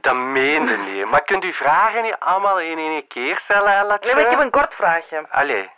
Dat meende niet. Maar kunt u vragen niet allemaal in één keer stellen, Ellatje? Nee, maar ik heb een kort vraagje. Allee.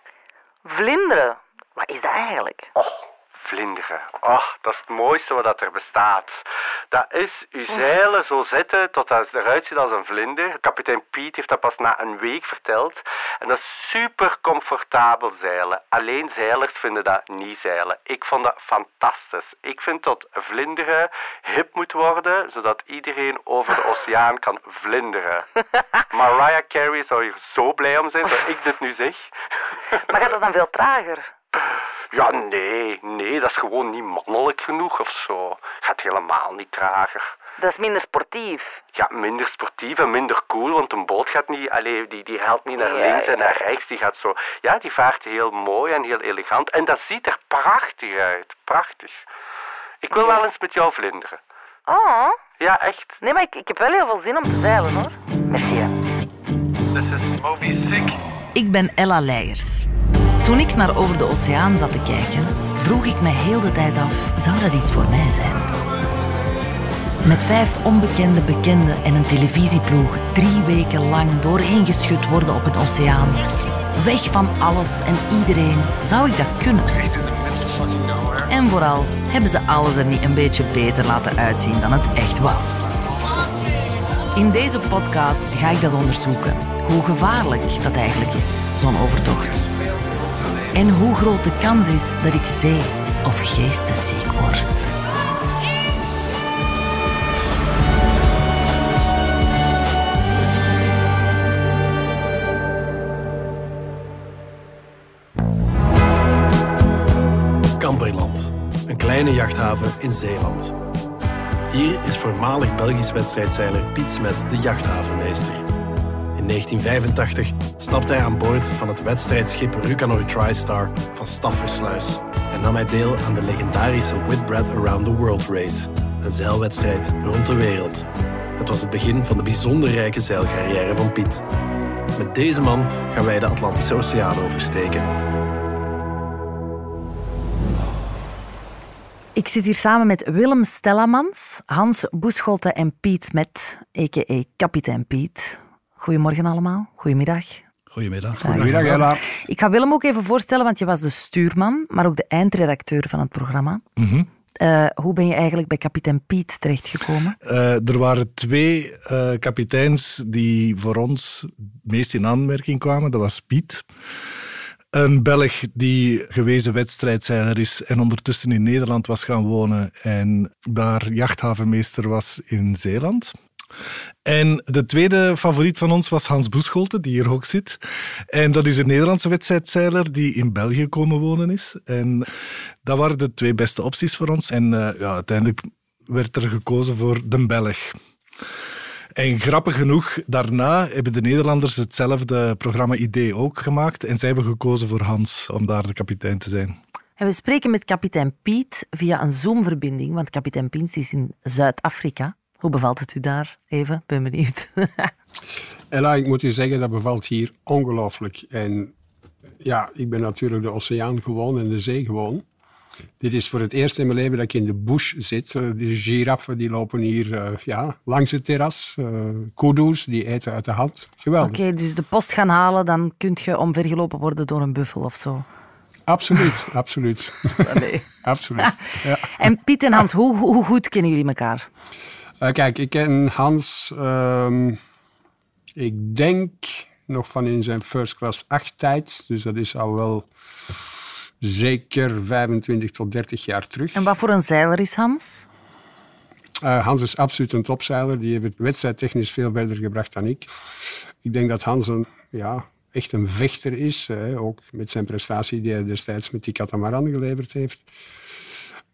Vlinderen, wat is dat eigenlijk? Oh, vlinderen. Oh, dat is het mooiste wat er bestaat. Dat is uw zeilen zo zetten tot dat eruit ziet als een vlinder. Kapitein Piet heeft dat pas na een week verteld. En dat is super comfortabel zeilen. Alleen zeilers vinden dat niet zeilen. Ik vond dat fantastisch. Ik vind dat vlinderen hip moet worden, zodat iedereen over de oceaan kan vlinderen. Mariah Carey zou hier zo blij om zijn dat ik dit nu zeg. Maar gaat dat dan veel trager? Ja, nee, nee, dat is gewoon niet mannelijk genoeg of zo. Gaat helemaal niet trager. Dat is minder sportief. Ja, minder sportief en minder cool, want een boot gaat niet, allee, die, die helpt niet naar Ja, links en ja. naar rechts. Die gaat zo, ja, die vaart heel mooi en heel elegant. En dat ziet er prachtig uit, prachtig. Ik wil wel eens met jou vlinderen. Oh, Ja, echt. nee, maar ik, ik heb wel heel veel zin om te zeilen hoor. Merci. This is Moby Sick. Ik ben Ella Leijers. Toen ik naar Over de Oceaan zat te kijken, vroeg ik me heel de tijd af: zou dat iets voor mij zijn? Met vijf onbekende bekenden en een televisieploeg drie weken lang doorheen geschud worden op een oceaan. Weg van alles en iedereen. Zou ik dat kunnen? En vooral, hebben ze alles er niet een beetje beter laten uitzien dan het echt was? In deze podcast ga ik dat onderzoeken. Hoe gevaarlijk dat eigenlijk is, zo'n overtocht. En hoe groot de kans is dat ik zee- of geestesziek word. Kamperland, een kleine jachthaven in Zeeland. Hier is voormalig Belgisch wedstrijdzeiler Piet Smet de jachthavenmeester. In 1985 stapte hij aan boord van het wedstrijdschip Rucanor TriStar van Staffersluis en nam hij deel aan de legendarische Whitbread Around the World Race, een zeilwedstrijd rond de wereld. Het was het begin van de bijzonder rijke zeilcarrière van Piet. Met deze man gaan wij de Atlantische Oceaan oversteken. Ik zit hier samen met Willem Stellamans, Hans Boescholte en Piet Smet, a.k.a. kapitein Piet. Goedemorgen allemaal. Goedemiddag. Goedemiddag. Goedemiddag, Ella. Ik ga Willem ook even voorstellen, want je was de stuurman, maar ook de eindredacteur van het programma. Eh, hoe ben je eigenlijk bij kapitein Piet terechtgekomen? Eh, er waren twee eh, kapiteins die voor ons het meest in aanmerking kwamen. Dat was Piet. Een Belg die gewezen wedstrijdzeiler is en ondertussen in Nederland was gaan wonen en daar jachthavenmeester was in Zeeland. En de tweede favoriet van ons was Hans Boescholte, die hier ook zit. En dat is een Nederlandse wedstrijdzeiler die in België komen wonen is. En dat waren de twee beste opties voor ons. En eh, ja, uiteindelijk werd er gekozen voor de Belg. En grappig genoeg, daarna hebben de Nederlanders hetzelfde programma-idee ook gemaakt. En zij hebben gekozen voor Hans om daar de kapitein te zijn. En we spreken met kapitein Piet via een Zoom-verbinding, want kapitein Piet is in Zuid-Afrika. Hoe bevalt het u daar? Even, ben benieuwd. Ella, ik moet u zeggen, dat bevalt hier ongelooflijk. En ja, ik ben natuurlijk de oceaan gewoon en de zee gewoon. Dit is voor het eerst in mijn leven dat ik in de bush zit. Eh, De giraffen die lopen hier eh, ja, langs het terras. Uh, kudu's die eten uit de hand. Geweldig. Oké, dus de post gaan halen, dan kun je omvergelopen worden door een buffel of zo. Absoluut, absoluut. Absoluut. Ja. En Piet en Hans, hoe, hoe goed kennen jullie elkaar? Eh, kijk, ik ken Hans, ehm, ik denk nog van in zijn first class 8 tijd. Dus dat is al wel zeker 25 tot 30 jaar terug. En wat voor een zeiler is Hans? Eh, Hans is absoluut een topzeiler. Die heeft het wedstrijdtechnisch veel verder gebracht dan ik. Ik denk dat Hans een, ja, echt een vechter is. Hè, ook met zijn prestatie die hij destijds met die katamaran geleverd heeft.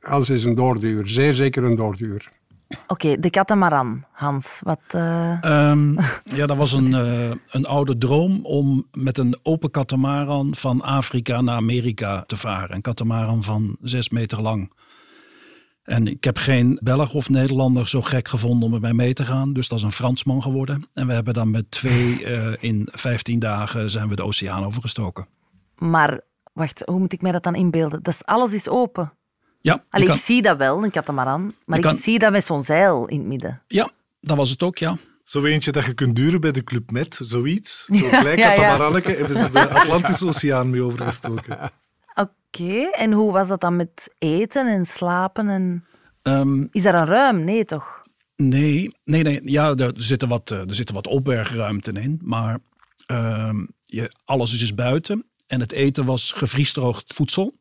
Hans is een doorduwer, zeer zeker een doorduwer. Oké, de katamaran, Hans. Wat, eh, Ehm, ja, dat was een, eh, een oude droom om met een open katamaran van Afrika naar Amerika te varen. Een katamaran van zes meter lang. En ik heb geen Belg of Nederlander zo gek gevonden om erbij mee te gaan. Dus dat is een Fransman geworden. En we hebben dan met twee eh, in 15 dagen zijn we de oceaan overgestoken. Maar wacht, hoe moet ik mij dat dan inbeelden? Dat is, alles is open. Ja, je Allee, kan- ik zie dat wel, een katamaran. Maar ik kan- zie dat met zo'n zeil in het midden. Ja, dat was het ook, ja. Zo eentje dat je kunt duren bij de Club Met, zoiets. Zo klein ja, ja. katamaranneke hebben ze de Atlantische Oceaan mee overgestoken. Oké, en hoe was dat dan met eten en slapen? En... Ehm, Is daar een ruim? Nee, toch? Nee, nee, nee. Ja, er zitten wat, eh, er zitten wat opbergruimten in. Maar ehm, je, alles is dus buiten. En het eten was gevriesdroogd voedsel.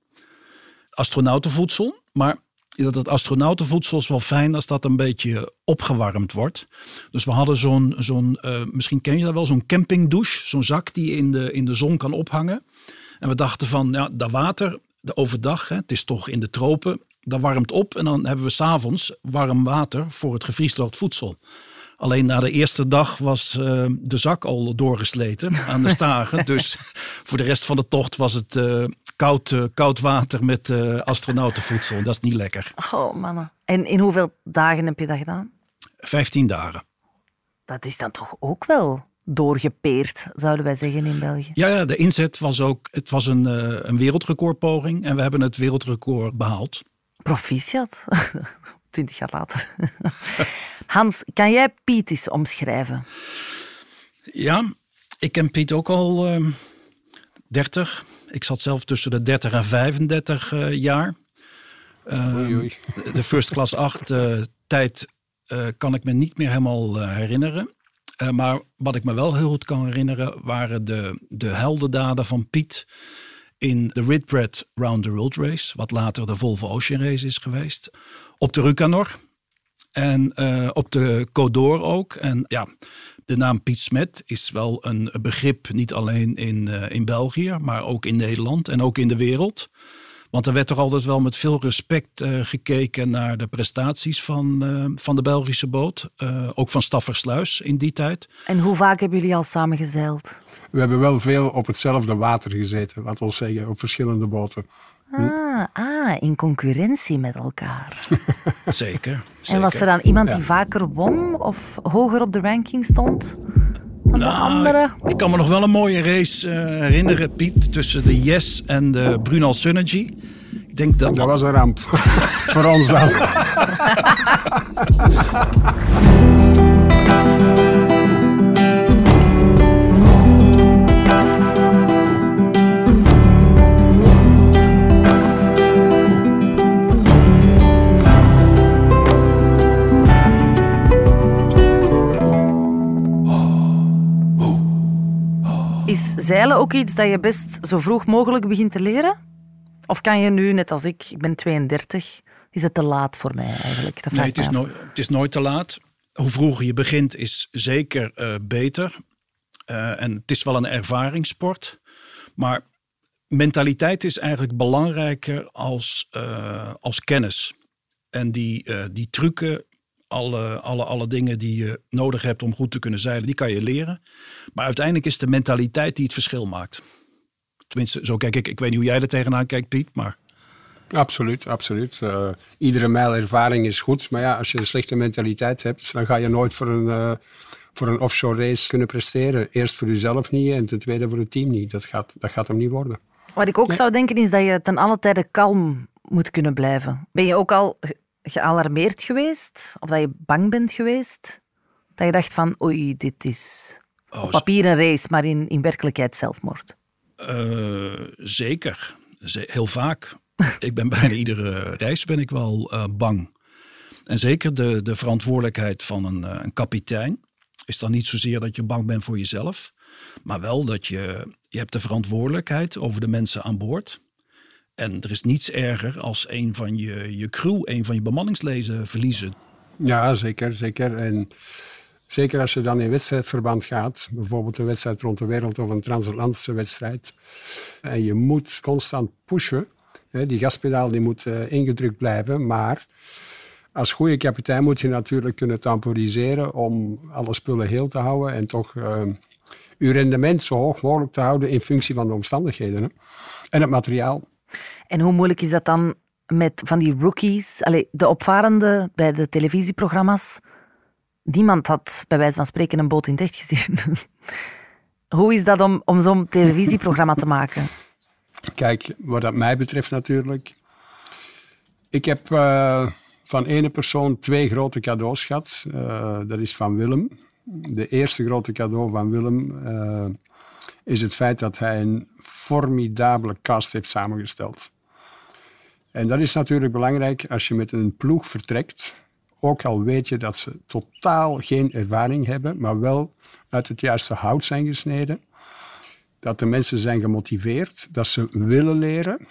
Astronautenvoedsel. Maar dat het astronautenvoedsel is wel fijn als dat een beetje opgewarmd wordt. Dus we hadden zo'n, zo'n eh, misschien ken je dat wel, zo'n campingdouche. Zo'n zak die je in de, in de zon kan ophangen. En we dachten van, ja, dat water, de overdag, hè, het is toch in de tropen, dat warmt op. En dan hebben we s'avonds warm water voor het gevriesdroogd voedsel. Alleen na de eerste dag was eh, de zak al doorgesleten aan de stagen. dus voor de rest van de tocht was het eh, koud, eh, koud water met astronautenvoedsel. Dat is niet lekker. Oh, mannen. En in hoeveel dagen heb je dat gedaan? 15 dagen. Dat is dan toch ook wel doorgepeerd, zouden wij zeggen in België. Ja, de inzet was ook, het was een, een wereldrecordpoging. En we hebben het wereldrecord behaald. Proficiat. Twintig jaar later. Hans, kan jij Piet eens omschrijven? Ja, ik ken Piet ook al ehm 30. Ik zat zelf tussen de 30 en 35 eh, jaar. Ehm, Oei, oei. de first class 8 eh, tijd eh, kan ik me niet meer helemaal eh, herinneren. Eh, maar wat ik me wel heel goed kan herinneren waren de, de heldendaden van Piet in de Whitbread Round the World Race, wat later de Volvo Ocean Race is geweest. Op de Rucanor en eh, op de Côte d'Or ook. En ja, de naam Piet Smet is wel een begrip niet alleen in, eh, in België, maar ook in Nederland en ook in de wereld. Want er werd toch altijd wel met veel respect eh, gekeken naar de prestaties van, eh, van de Belgische boot. Eh, ook van Staffersluis in die tijd. En hoe vaak hebben jullie al samen gezeild? We hebben wel veel op hetzelfde water gezeten, laten we zeggen, op verschillende boten. Ah, ah, in concurrentie met elkaar. Zeker. En was er dan iemand die vaker won of hoger op de ranking stond dan de Nou, andere? Ik kan me nog wel een mooie race eh, herinneren, Piet, tussen de Yes en de Brunel Synergy. Ik denk dat, Dat was een ramp. Voor ons dan. Is zeilen ook iets dat je best zo vroeg mogelijk begint te leren? Of kan je nu, net als ik, ik ben 32, is het te laat voor mij eigenlijk? Dat Nee, het is, het is nooit te laat. Hoe vroeger je begint is zeker eh, beter. Eh, en het is wel een ervaringssport. Maar mentaliteit is eigenlijk belangrijker als, eh, als kennis. En die, die trucken, alle, alle, alle dingen die je nodig hebt om goed te kunnen zeilen, die kan je leren. Maar uiteindelijk is het de mentaliteit die het verschil maakt. Tenminste, zo kijk ik. Ik weet niet hoe jij er tegenaan kijkt, Piet. Maar Absoluut, absoluut. Eh, iedere mijl ervaring is goed, maar ja, als je een slechte mentaliteit hebt, dan ga je nooit voor een, eh, voor een offshore race kunnen presteren. Eerst voor jezelf niet en ten tweede voor het team niet. Dat gaat, dat gaat hem niet worden. Wat ik ook zou denken is dat je ten alle tijde kalm moet kunnen blijven. Ben je ook al gealarmeerd geweest? Of dat je bang bent geweest? Dat je dacht van, oei, dit is Oh, op papier een race, maar in, in werkelijkheid zelfmoord. Eh, zeker. Ze- heel vaak. ik ben bijna iedere reis ben ik wel eh, bang. En zeker de, de verantwoordelijkheid van een, eh, een kapitein is dan niet zozeer dat je bang bent voor jezelf, maar wel dat je, je hebt de verantwoordelijkheid over de mensen aan boord. En er is niets erger als een van je, je crew, een van je bemanningslezen verliezen. Ja, zeker, zeker. En zeker als je dan in wedstrijdverband gaat, bijvoorbeeld een wedstrijd rond de wereld of een transatlantische wedstrijd, en je moet constant pushen, die gaspedaal die moet eh, ingedrukt blijven, maar als goede kapitein moet je natuurlijk kunnen temporiseren om alle spullen heel te houden en toch je rendement zo hoog mogelijk te houden in functie van de omstandigheden hè. en het materiaal. En hoe moeilijk is dat dan met van die rookies? Allee, de opvarenden bij de televisieprogramma's. Niemand had bij wijze van spreken een boot in echt gezien. hoe is dat om, om zo'n televisieprogramma te maken? Kijk, wat dat mij betreft natuurlijk. Ik heb eh, van ene persoon twee grote cadeaus gehad. Uh, dat is van Willem. De eerste grote cadeau van Willem uh, is het feit dat hij een formidabele cast heeft samengesteld. En dat is natuurlijk belangrijk als je met een ploeg vertrekt. Ook al weet je dat ze totaal geen ervaring hebben, maar wel uit het juiste hout zijn gesneden. Dat de mensen zijn gemotiveerd, dat ze willen leren.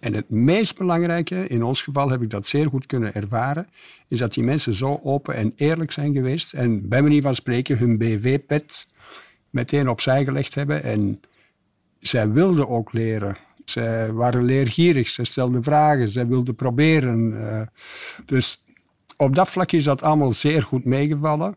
En het meest belangrijke, in ons geval heb ik dat zeer goed kunnen ervaren, is dat die mensen zo open en eerlijk zijn geweest en bij manier van spreken hun BV-pet meteen opzij gelegd hebben. En zij wilden ook leren. Zij waren leergierig, ze stelden vragen, zij wilden proberen. Eh, dus op dat vlak is dat allemaal zeer goed meegevallen.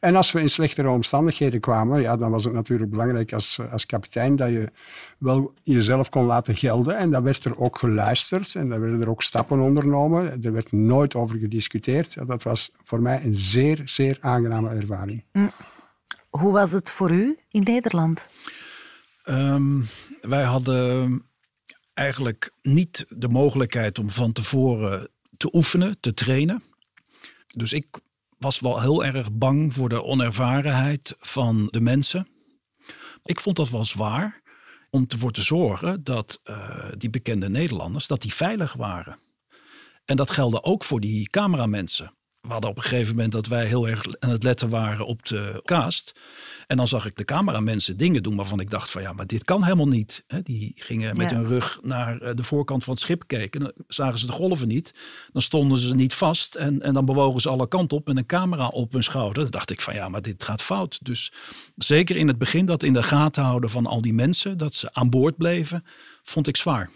En als we in slechtere omstandigheden kwamen, ja, dan was het natuurlijk belangrijk als, als kapitein dat je wel jezelf kon laten gelden. En dan werd er ook geluisterd en dan werden er ook stappen ondernomen. Er werd nooit over gediscuteerd. Dat was voor mij een zeer, zeer aangename ervaring. Mm. Hoe was het voor u in Nederland? Um, wij hadden eigenlijk niet de mogelijkheid om van tevoren te oefenen, te trainen. Dus ik was wel heel erg bang voor de onervarenheid van de mensen. Ik vond dat wel zwaar om ervoor te zorgen dat uh, die bekende Nederlanders dat die veilig waren. En dat geldde ook voor die cameramensen we hadden op een gegeven moment dat wij heel erg aan het letten waren op de cast. En dan zag ik de cameramensen dingen doen waarvan ik dacht van ja, maar dit kan helemaal niet. Die gingen met hun rug naar eh, de voorkant van het schip kijken. Dan zagen ze de golven niet. Dan stonden ze niet vast en, en dan bewogen ze alle kanten op met een camera op hun schouder. Dan dacht ik van ja, maar dit gaat fout. Dus zeker in het begin dat in de gaten houden van al die mensen, dat ze aan boord bleven, vond ik zwaar.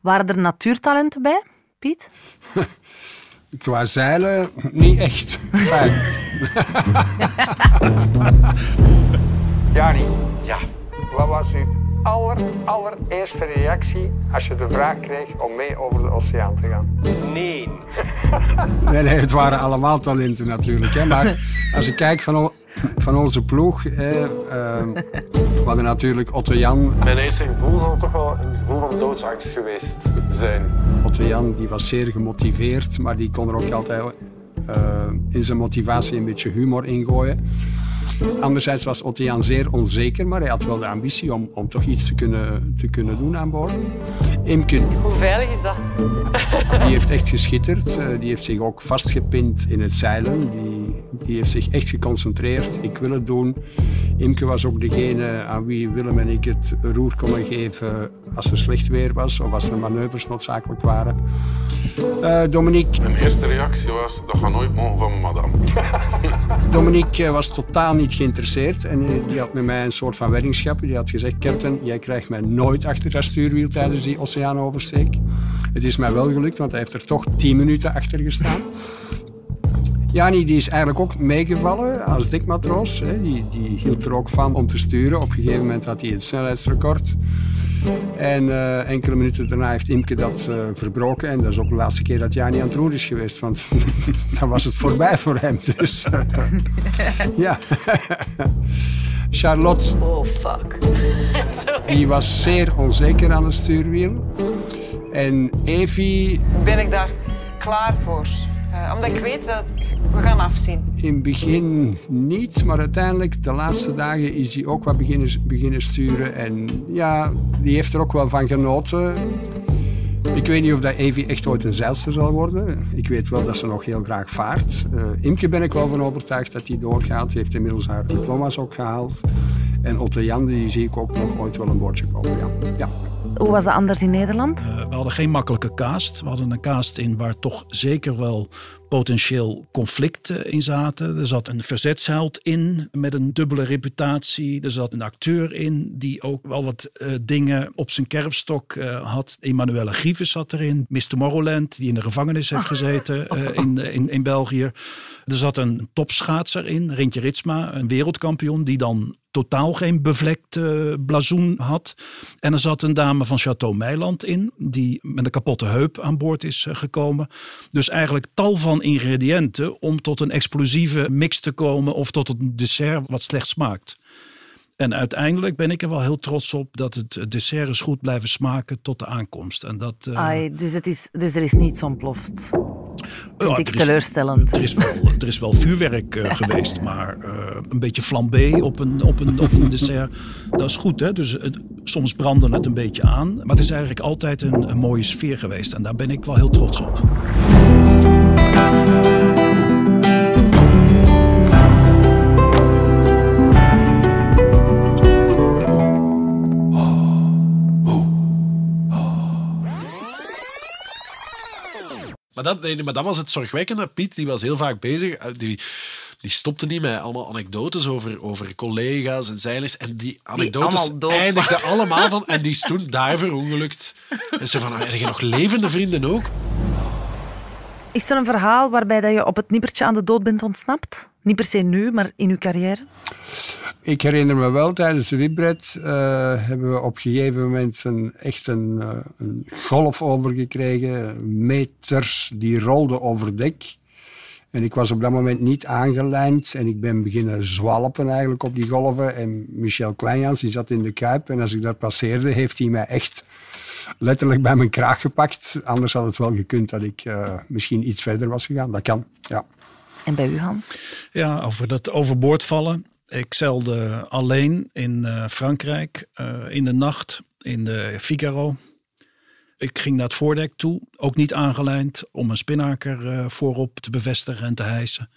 Waren er natuurtalenten bij, Piet? Qua zeilen niet echt. Fijn. Jani. Ja. Wat was uw aller, allereerste reactie als je de vraag kreeg om mee over de oceaan te gaan? Nee. nee, nee, het waren allemaal talenten natuurlijk. Hè. Maar als ik kijk van van onze ploeg. Eh, we hadden natuurlijk Otto Jan. Mijn eerste gevoel zal toch wel een gevoel van doodsangst geweest zijn. Otto Jan die was zeer gemotiveerd, maar die kon er ook altijd uh, in zijn motivatie een beetje humor ingooien. Anderzijds was Ottiaan zeer onzeker, maar hij had wel de ambitie om, om toch iets te kunnen, te kunnen doen aan boord. Imke... Hoe veilig is dat? Die heeft echt geschitterd. Eh, die heeft zich ook vastgepind in het zeilen. Die, die heeft zich echt geconcentreerd. Ik wil het doen. Imke was ook degene aan wie Willem en ik het roer konden geven als er slecht weer was of als er manoeuvres noodzakelijk waren. Uh, Dominique... Mijn eerste reactie was, dat gaat nooit mogen van madame. Dominique was totaal niet geïnteresseerd en die had met mij een soort van weddingschap. Die had gezegd, captain, jij krijgt mij nooit achter dat stuurwiel tijdens die oceaanoversteek. Het is mij wel gelukt, want hij heeft er toch tien minuten achter gestaan. Jani die is eigenlijk ook meegevallen als dikmatroos. Die, die hield er ook van om te sturen. Op een gegeven moment had hij het snelheidsrecord. En uh, enkele minuten daarna heeft Imke dat uh, verbroken. En dat is ook de laatste keer dat Jani aan het roer is geweest. Want dan was het voorbij voor hem. Dus uh, ja. Charlotte. Oh, fuck. die was zeer onzeker aan het stuurwiel. En Evie... Ben ik daar klaar voor? Omdat ik weet dat we gaan afzien. In het begin niet, maar uiteindelijk, de laatste dagen, is hij ook wat beginnen, sturen. En ja, die heeft er ook wel van genoten. Ik weet niet of dat Evie echt ooit een zeilster zal worden. Ik weet wel dat ze nog heel graag vaart. Uh, Imke ben ik wel van overtuigd dat hij doorgaat. Ze heeft inmiddels haar diploma's ook gehaald. En Otto Jan, die zie ik ook nog ooit wel een bordje komen. Ja. ja. Hoe was het anders in Nederland? Uh, we hadden geen makkelijke cast. We hadden een cast in waar toch zeker wel potentieel conflicten in zaten. Er zat een verzetsheld in met een dubbele reputatie. Er zat een acteur in die ook wel wat uh, dingen op zijn kerfstok uh, had. Emanuele Grieves zat erin. Mr. Morroland, die in de gevangenis heeft gezeten uh, in, in, in België. Er zat een topschaatser in, Rintje Ritsma, een wereldkampioen, die dan totaal geen bevlekt uh, blazoen had. En er zat een dame van Chateau Meiland in, die met een kapotte heup aan boord is uh, gekomen. Dus eigenlijk tal van ingrediënten om tot een explosieve mix te komen of tot een dessert wat slecht smaakt. En uiteindelijk ben ik er wel heel trots op dat het dessert is goed blijven smaken tot de aankomst. En dat, uh... Ai, dus, het is, dus er is niets ontploft? Vind ik teleurstellend. Er is wel, er is wel vuurwerk uh, geweest, maar uh, een beetje flambé op een, op, een, op een dessert, dat is goed. Hè? Dus het, soms brandde het een beetje aan. Maar het is eigenlijk altijd een, een mooie sfeer geweest en daar ben ik wel heel trots op. Maar dat, nee, maar dat was het zorgwekkende. Piet die was heel vaak bezig. eh, Die, die stopte niet met allemaal anekdotes over, over collega's en zeilers. En die anekdotes allemaal dood eindigden allemaal van... En die is toen daar verongelukt. En ze van, "Ah, heb je nog levende vrienden ook? Is er een verhaal waarbij dat je op het nippertje aan de dood bent ontsnapt? Niet per se nu, maar in uw carrière? Ik herinner me wel, tijdens de Whitbread eh, hebben we op een gegeven moment een, echt een, eh, golf overgekregen. Meters, die rolden over dek. En ik was op dat moment niet aangelijnd en ik ben beginnen zwalpen eigenlijk op die golven. En Michel Kleinjans, die zat in de kuip en als ik daar passeerde, heeft hij mij echt letterlijk bij mijn kraag gepakt. Anders had het wel gekund dat ik eh, misschien iets verder was gegaan. Dat kan, ja. En bij u, Hans? Ja, over dat overboord vallen. Ik zeilde alleen in eh, Frankrijk eh, in de nacht in de Figaro. Ik ging naar het voordek toe, ook niet aangelijnd, om een spinnaker eh, voorop te bevestigen en te hijsen.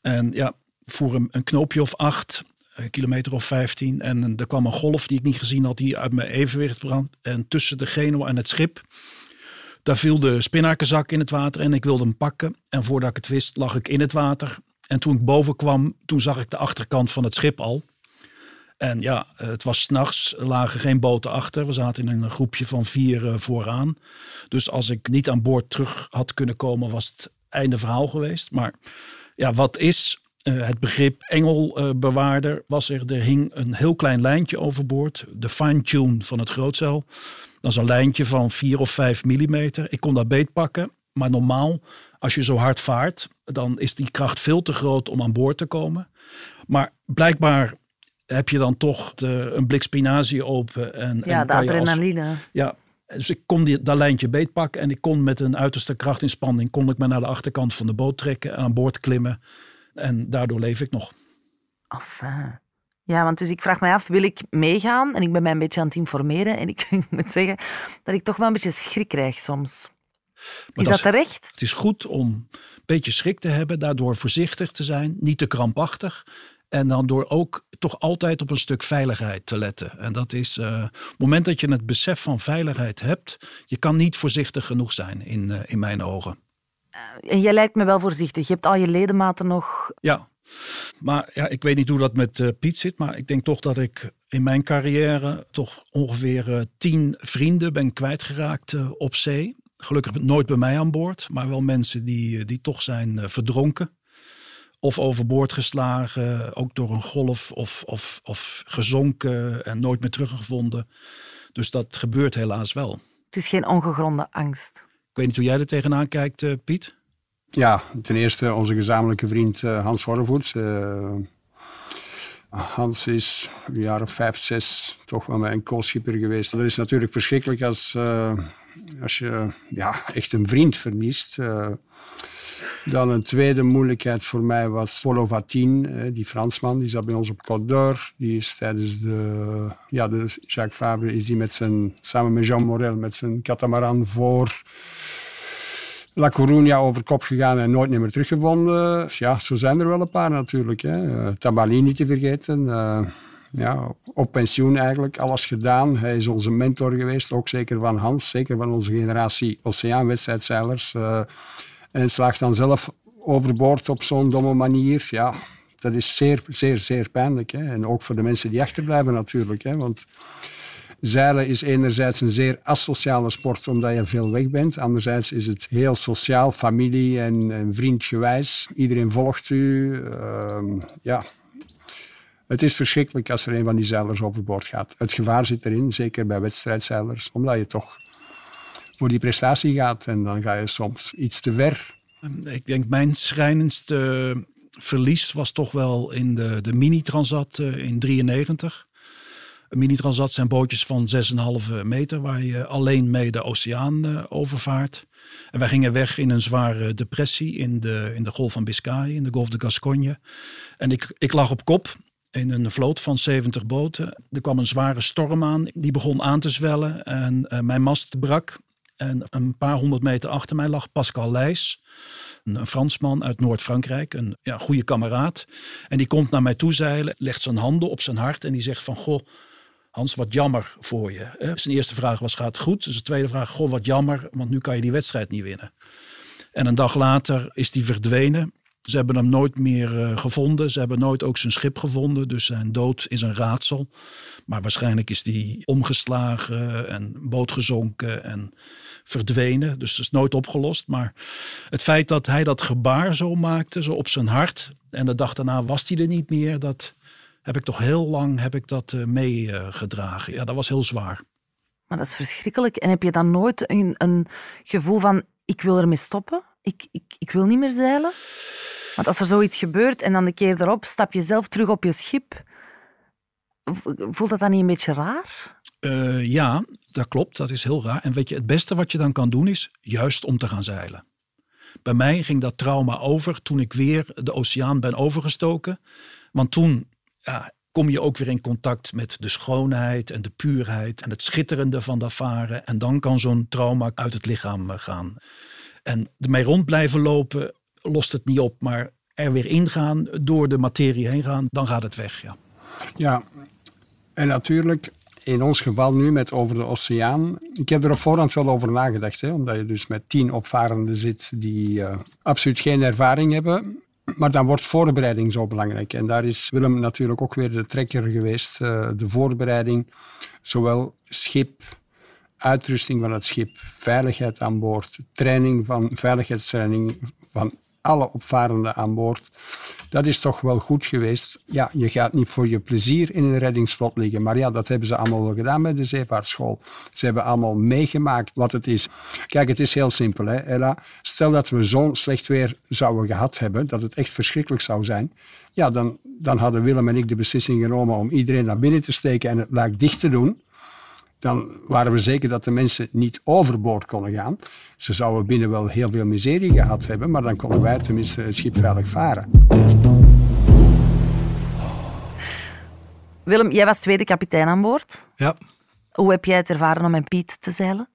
En ja, voer een, knoopje of acht, een kilometer of vijftien. En er kwam een golf die ik niet gezien had, die uit mijn evenwicht brand. En tussen de Genoa en het schip, daar viel de spinnakerzak in het water en ik wilde hem pakken. En voordat ik het wist, lag ik in het water. En toen ik boven kwam, toen zag ik de achterkant van het schip al. En ja, het was s'nachts, lagen geen boten achter. We zaten in een groepje van vier eh, vooraan. Dus als ik niet aan boord terug had kunnen komen, was het einde verhaal geweest. Maar ja, wat is eh, het begrip engelbewaarder? was er, er hing een heel klein lijntje overboord. De fine-tune van het grootzeil. Dat is een lijntje van 4 of 5 millimeter. Ik kon dat beet pakken. Maar normaal, als je zo hard vaart, dan is die kracht veel te groot om aan boord te komen. Maar blijkbaar heb je dan toch de, een blik spinazie open. En, Ja, en de als- adrenaline. ja, dus ik kon die, dat lijntje beetpakken en ik kon met een uiterste krachtinspanning kon ik me naar de achterkant van de boot trekken, aan boord klimmen. En daardoor leef ik nog. Enfin. Ja, want dus ik vraag me af, wil ik meegaan? En ik ben mij een beetje aan het informeren. En ik, ik moet zeggen dat ik toch wel een beetje schrik krijg soms. Maar is dat terecht? Het is goed om een beetje schrik te hebben, daardoor voorzichtig te zijn, niet te krampachtig. En dan door ook toch altijd op een stuk veiligheid te letten. En dat is, eh, op het moment dat je het besef van veiligheid hebt, je kan niet voorzichtig genoeg zijn in, eh, in mijn ogen. En jij lijkt me wel voorzichtig. Je hebt al je ledematen nog... Ja, maar ja, ik weet niet hoe dat met eh, Piet zit, maar ik denk toch dat ik in mijn carrière toch ongeveer eh, tien vrienden ben kwijtgeraakt eh, op zee. Gelukkig nooit bij mij aan boord, maar wel mensen die, eh, die toch zijn eh, verdronken. Of overboord geslagen, ook door een golf of, of, of gezonken en nooit meer teruggevonden. Dus dat gebeurt helaas wel. Het is geen ongegronde angst. Weet niet hoe jij er tegenaan kijkt, eh, Piet. Ja, ten eerste onze gezamenlijke vriend eh, Hans Horrevoets. Eh, Hans is een jaar of vijf, zes toch wel mijn co-schipper geweest. Dat is natuurlijk verschrikkelijk als, als je ja, echt een vriend verliest. Dan een tweede moeilijkheid voor mij was Polo Vatin, eh, die Fransman. Die zat bij ons op Côte. Die is tijdens de, ja, de Jacques Fabre is die met zijn, samen met Jean Morel met zijn catamaran voor La Coruña over kop gegaan en nooit meer teruggevonden. Ja, zo zijn er wel een paar natuurlijk. Hè. Eh, Tabali niet te vergeten. Eh, ja, op pensioen eigenlijk, alles gedaan. Hij is onze mentor geweest, ook zeker van Hans, zeker van onze generatie oceaanwedstrijdzeilers. Eh, en slaagt dan zelf overboord op zo'n domme manier. Ja, dat is zeer, zeer, zeer pijnlijk. Hè. En ook voor de mensen die achterblijven natuurlijk. Hè. Want Zeilen is enerzijds een zeer asociale sport omdat je veel weg bent. Anderzijds is het heel sociaal, familie- en, en vriendgewijs. Iedereen volgt u. Ehm, ja. Het is verschrikkelijk als er een van die zeilers overboord gaat. Het gevaar zit erin, zeker bij wedstrijdzeilers, omdat je toch voor die prestatie gaat en dan ga je soms iets te ver. Ik denk mijn schrijnendste verlies was toch wel in de, de mini-transat eh, in 93. Een mini-transat zijn bootjes van 6,5 meter waar je alleen mee de oceaan eh, overvaart. En wij gingen weg in een zware depressie in de, in de Golf van Biscayen, in de Golf de Gascogne. En ik, ik lag op kop in een vloot van 70 boten. Er kwam een zware storm aan, die begon aan te zwellen en uh, mijn mast brak. En een paar honderd meter achter mij lag Pascal Leijs, een Fransman uit Noord-Frankrijk, een ja, goede kameraad. En die komt naar mij toe zeilen, legt zijn handen op zijn hart en die zegt van, goh, Hans, wat jammer voor je. Zijn eerste vraag was, gaat het goed? Zijn tweede vraag, goh, wat jammer, want nu kan je die wedstrijd niet winnen. En een dag later is die verdwenen. Ze hebben hem nooit meer uh, gevonden. Ze hebben nooit ook zijn schip gevonden. Dus zijn dood is een raadsel. Maar waarschijnlijk is die omgeslagen en bootgezonken en verdwenen. Dus dat is nooit opgelost. Maar het feit dat hij dat gebaar zo maakte, zo op zijn hart. En de dag daarna was hij er niet meer. Dat heb ik toch heel lang heb ik dat uh, meegedragen. ja, dat was heel zwaar. Maar dat is verschrikkelijk. En heb je dan nooit een, een gevoel van: ik wil ermee stoppen? Ik, ik, ik wil niet meer zeilen? Want als er zoiets gebeurt en dan de keer erop stap je zelf terug op je schip, voelt dat dan niet een beetje raar? Uh, ja, dat klopt. Dat is heel raar. En weet je, het beste wat je dan kan doen is juist om te gaan zeilen. Bij mij ging dat trauma over toen ik weer de oceaan ben overgestoken. Want toen ja, kom je ook weer in contact met de schoonheid en de puurheid en het schitterende van dat varen. En dan kan zo'n trauma uit het lichaam eh, gaan. En ermee rond blijven lopen lost het niet op, maar er weer ingaan, door de materie heen gaan, dan gaat het weg. Ja, ja en natuurlijk in ons geval nu met over de oceaan. Ik heb er op voorhand wel over nagedacht, hè, omdat je dus met tien opvarenden zit die uh, absoluut geen ervaring hebben. Maar dan wordt voorbereiding zo belangrijk. En daar is Willem natuurlijk ook weer de trekker geweest. Uh, de voorbereiding, zowel schip, uitrusting van het schip, veiligheid aan boord, training van veiligheidstraining van alle opvarenden aan boord. Dat is toch wel goed geweest. Ja, je gaat niet voor je plezier in een reddingsvlot liggen. Maar ja, dat hebben ze allemaal wel gedaan bij de zeevaartschool. Ze hebben allemaal meegemaakt wat het is. Kijk, het is heel simpel, hè, Ella. Stel dat we zo'n slecht weer zouden gehad hebben, dat het echt verschrikkelijk zou zijn. Ja, dan, dan hadden Willem en ik de beslissing genomen om iedereen naar binnen te steken en het luik dicht te doen dan waren we zeker dat de mensen niet overboord konden gaan. Ze zouden binnen wel heel veel miserie gehad hebben, maar dan konden wij tenminste het schip veilig varen. Willem, jij was tweede kapitein aan boord. Ja. Hoe heb jij het ervaren om met Piet te zeilen?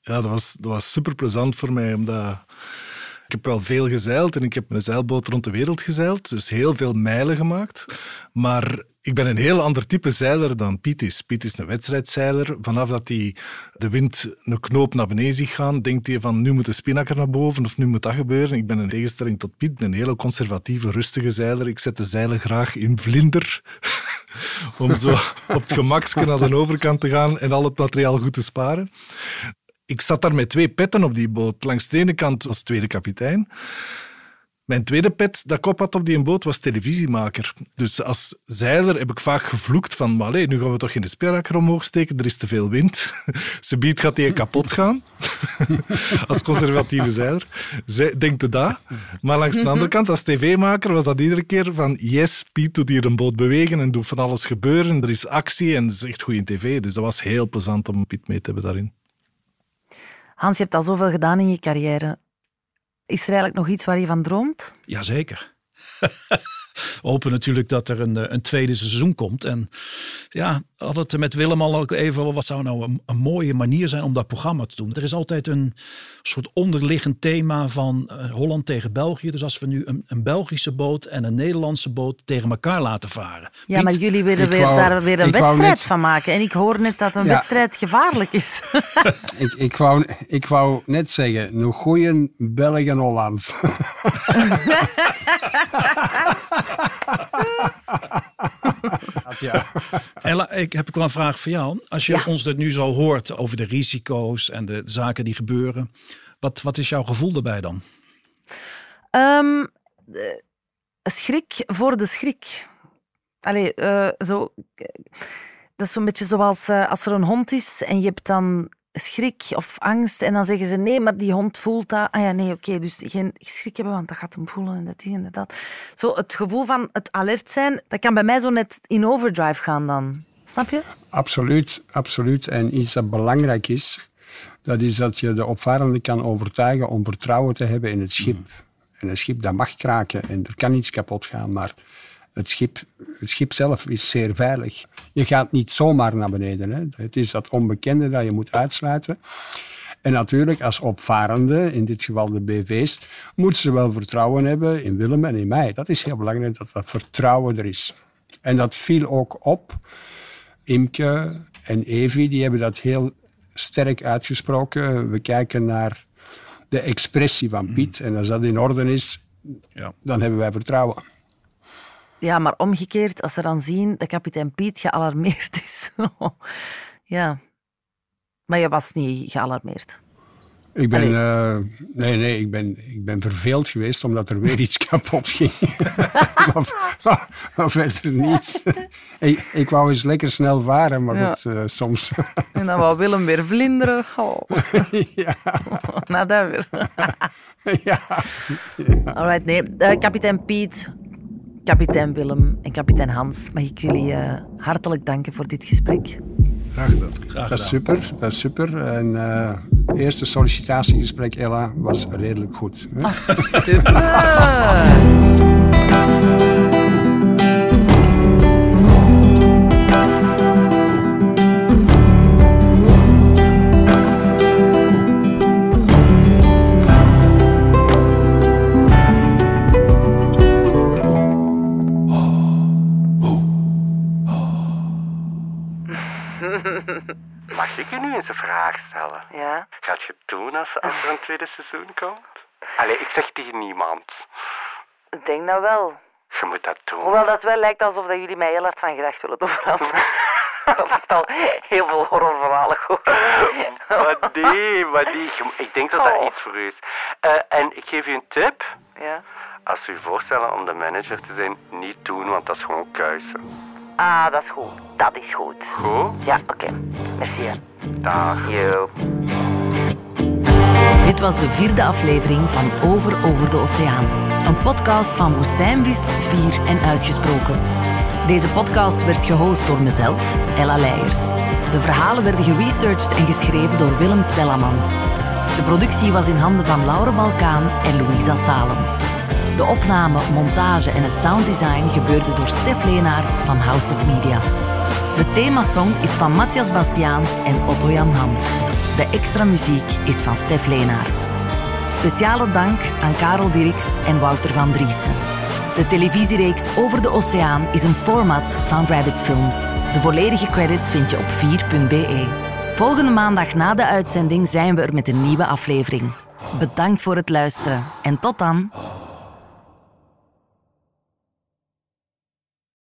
Ja, dat was, dat was super plezant voor mij, omdat ik heb wel veel gezeild en ik heb een zeilboot rond de wereld gezeild, dus heel veel mijlen gemaakt. Maar ik ben een heel ander type zeiler dan Piet is. Piet is een wedstrijdzeiler. Vanaf dat hij de wind een knoop naar beneden ziet gaan, denkt hij van nu moet de spinnaker naar boven of nu moet dat gebeuren. Ik ben in tegenstelling tot Piet een hele conservatieve, rustige zeiler. Ik zet de zeilen graag in vlinder om zo op het gemakske naar de overkant te gaan en al het materiaal goed te sparen. Ik zat daar met twee petten op die boot. Langs de ene kant was tweede kapitein. Mijn tweede pet dat ik op had op die boot was televisiemaker. Dus als zeiler heb ik vaak gevloekt van maar nu gaan we toch in de omhoog steken, er is te veel wind. Ze biedt gaat die kapot gaan. als conservatieve zeiler. Denkt er dat. Maar langs de andere kant, als tv-maker, was dat iedere keer van yes, Piet doet hier een boot bewegen en doet van alles gebeuren. Er is actie en het is echt goed in tv. Dus dat was heel plezant om Piet mee te hebben daarin. Hans, je hebt al zoveel gedaan in je carrière. Is er eigenlijk nog iets waar je van droomt? Jazeker. We hopen natuurlijk dat er een, eh, een tweede seizoen komt. En ja, had het met Willem al ook even, wat zou nou een, een, mooie manier zijn om dat programma te doen. Er is altijd een soort onderliggend thema van uh, Holland tegen België. Dus als we nu een, een, Belgische boot en een Nederlandse boot tegen elkaar laten varen. Ja, maar jullie willen weer, daar weer een wedstrijd van maken. En ik hoor net dat een wedstrijd gevaarlijk is. ik, ik, wou, ik wou net zeggen, nog goeie België en Holland. ja. Ella, ik heb wel een vraag voor jou. Als je ons dit nu zo hoort over de risico's en de zaken die gebeuren, wat, wat is jouw gevoel daarbij dan? Um, schrik voor de schrik. Allee, uh, zo, dat is zo'n beetje zoals uh, als er een hond is en je hebt dan schrik of angst. En dan zeggen ze, nee, maar die hond voelt dat. Ah ja, nee, oké, dus geen schrik hebben, want dat gaat hem voelen en dat en dat. Zo het gevoel van het alert zijn, dat kan bij mij zo net in overdrive gaan dan. Snap je? Absoluut, absoluut. En iets dat belangrijk is, Dat is dat je de opvarende kan overtuigen om vertrouwen te hebben in het schip. En een schip dat mag kraken en er kan iets kapot gaan, maar het schip, het schip zelf is zeer veilig. Je gaat niet zomaar naar beneden. Hè. Het is dat onbekende dat je moet uitsluiten. En natuurlijk, als opvarende, in dit geval de BV's, moeten ze wel vertrouwen hebben in Willem en in mij. Dat is heel belangrijk, dat dat vertrouwen er is. En dat viel ook op. Imke en Evi, die hebben dat heel sterk uitgesproken. We kijken naar de expressie van Piet. En als dat in orde is, Ja. dan hebben wij vertrouwen. Ja, maar omgekeerd, als ze dan zien dat kapitein Piet gealarmeerd is. ja. Maar je was niet gealarmeerd. Ik ben, eh, nee, nee, ik ben, ik ben verveeld geweest omdat er weer iets kapot ging. maar, maar, maar verder niets. ik, ik wou eens lekker snel varen, maar Ja. goed, eh, soms. En dan wou Willem weer vlinderen. Oh. ja. Nou, dat weer. ja. Alright, nee. Eh, kapitein Piet, kapitein Willem en kapitein Hans, mag ik jullie eh, hartelijk danken voor dit gesprek. Graag gedaan. Graag Dat is super, dat is super. En eh, het eerste sollicitatiegesprek, Ella, was redelijk goed. hè? Super! Gaat je doen als, als er een tweede seizoen komt? Allee, ik zeg tegen niemand. Ik denk dat wel. Je moet dat doen. Hoewel dat wel lijkt alsof dat jullie mij heel hard van gedacht willen doen veranderen. Dat ik al heel veel horrorverhalen gehoord. Maar nee, maar nee. Ik denk dat dat Oh. iets voor u is. Eh, en ik geef u een tip. Ja? Als u voorstellen om de manager te zijn, niet doen, want dat is gewoon kuisen. Ah, dat is goed. Dat is goed. Goed? Ja, oké. Merci. hè. Dag. Yo. Dit was de vierde aflevering van Over Over de Oceaan. Een podcast van Woestijnvis, Vier en Uitgesproken. Deze podcast werd gehost door mezelf, Ella Leijers. De verhalen werden geresearched en geschreven door Willem Stellamans. De productie was in handen van Laure Balkaan en Louisa Salens. De opname, montage en het sounddesign gebeurde door Stef Leenaerts van House of Media. De themasong is van Matthias Bastiaans en Otto Jan Ham. De extra muziek is van Stef Leenaerts. Speciale dank aan Karel Dirks en Wouter van Driessen. De televisiereeks Over de Oceaan is een format van Rabbit Films. De volledige credits vind je op 4.be. Volgende maandag na de uitzending zijn we er met een nieuwe aflevering. Bedankt voor het luisteren en tot dan.